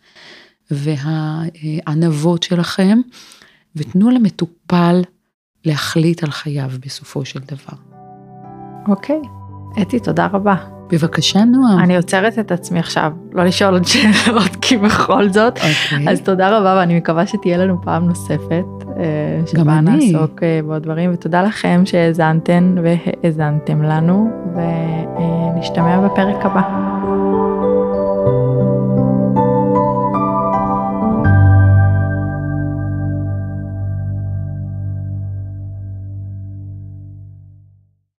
והענבות שלכם, ותנו למטופל להחליט על חייו בסופו של דבר. אוקיי, אתי, תודה רבה. בבקשה, נועה. אני עוצרת את עצמי עכשיו, לא לשאול עוד שאלות, כי בכל זאת. אוקיי. אז תודה רבה, ואני מקווה שתהיה לנו פעם נוספת, אה, שבה אני. נעסוק אה, בעוד דברים, ותודה לכם שהאזנתן והאזנתם לנו, ונשתמע בפרק הבא.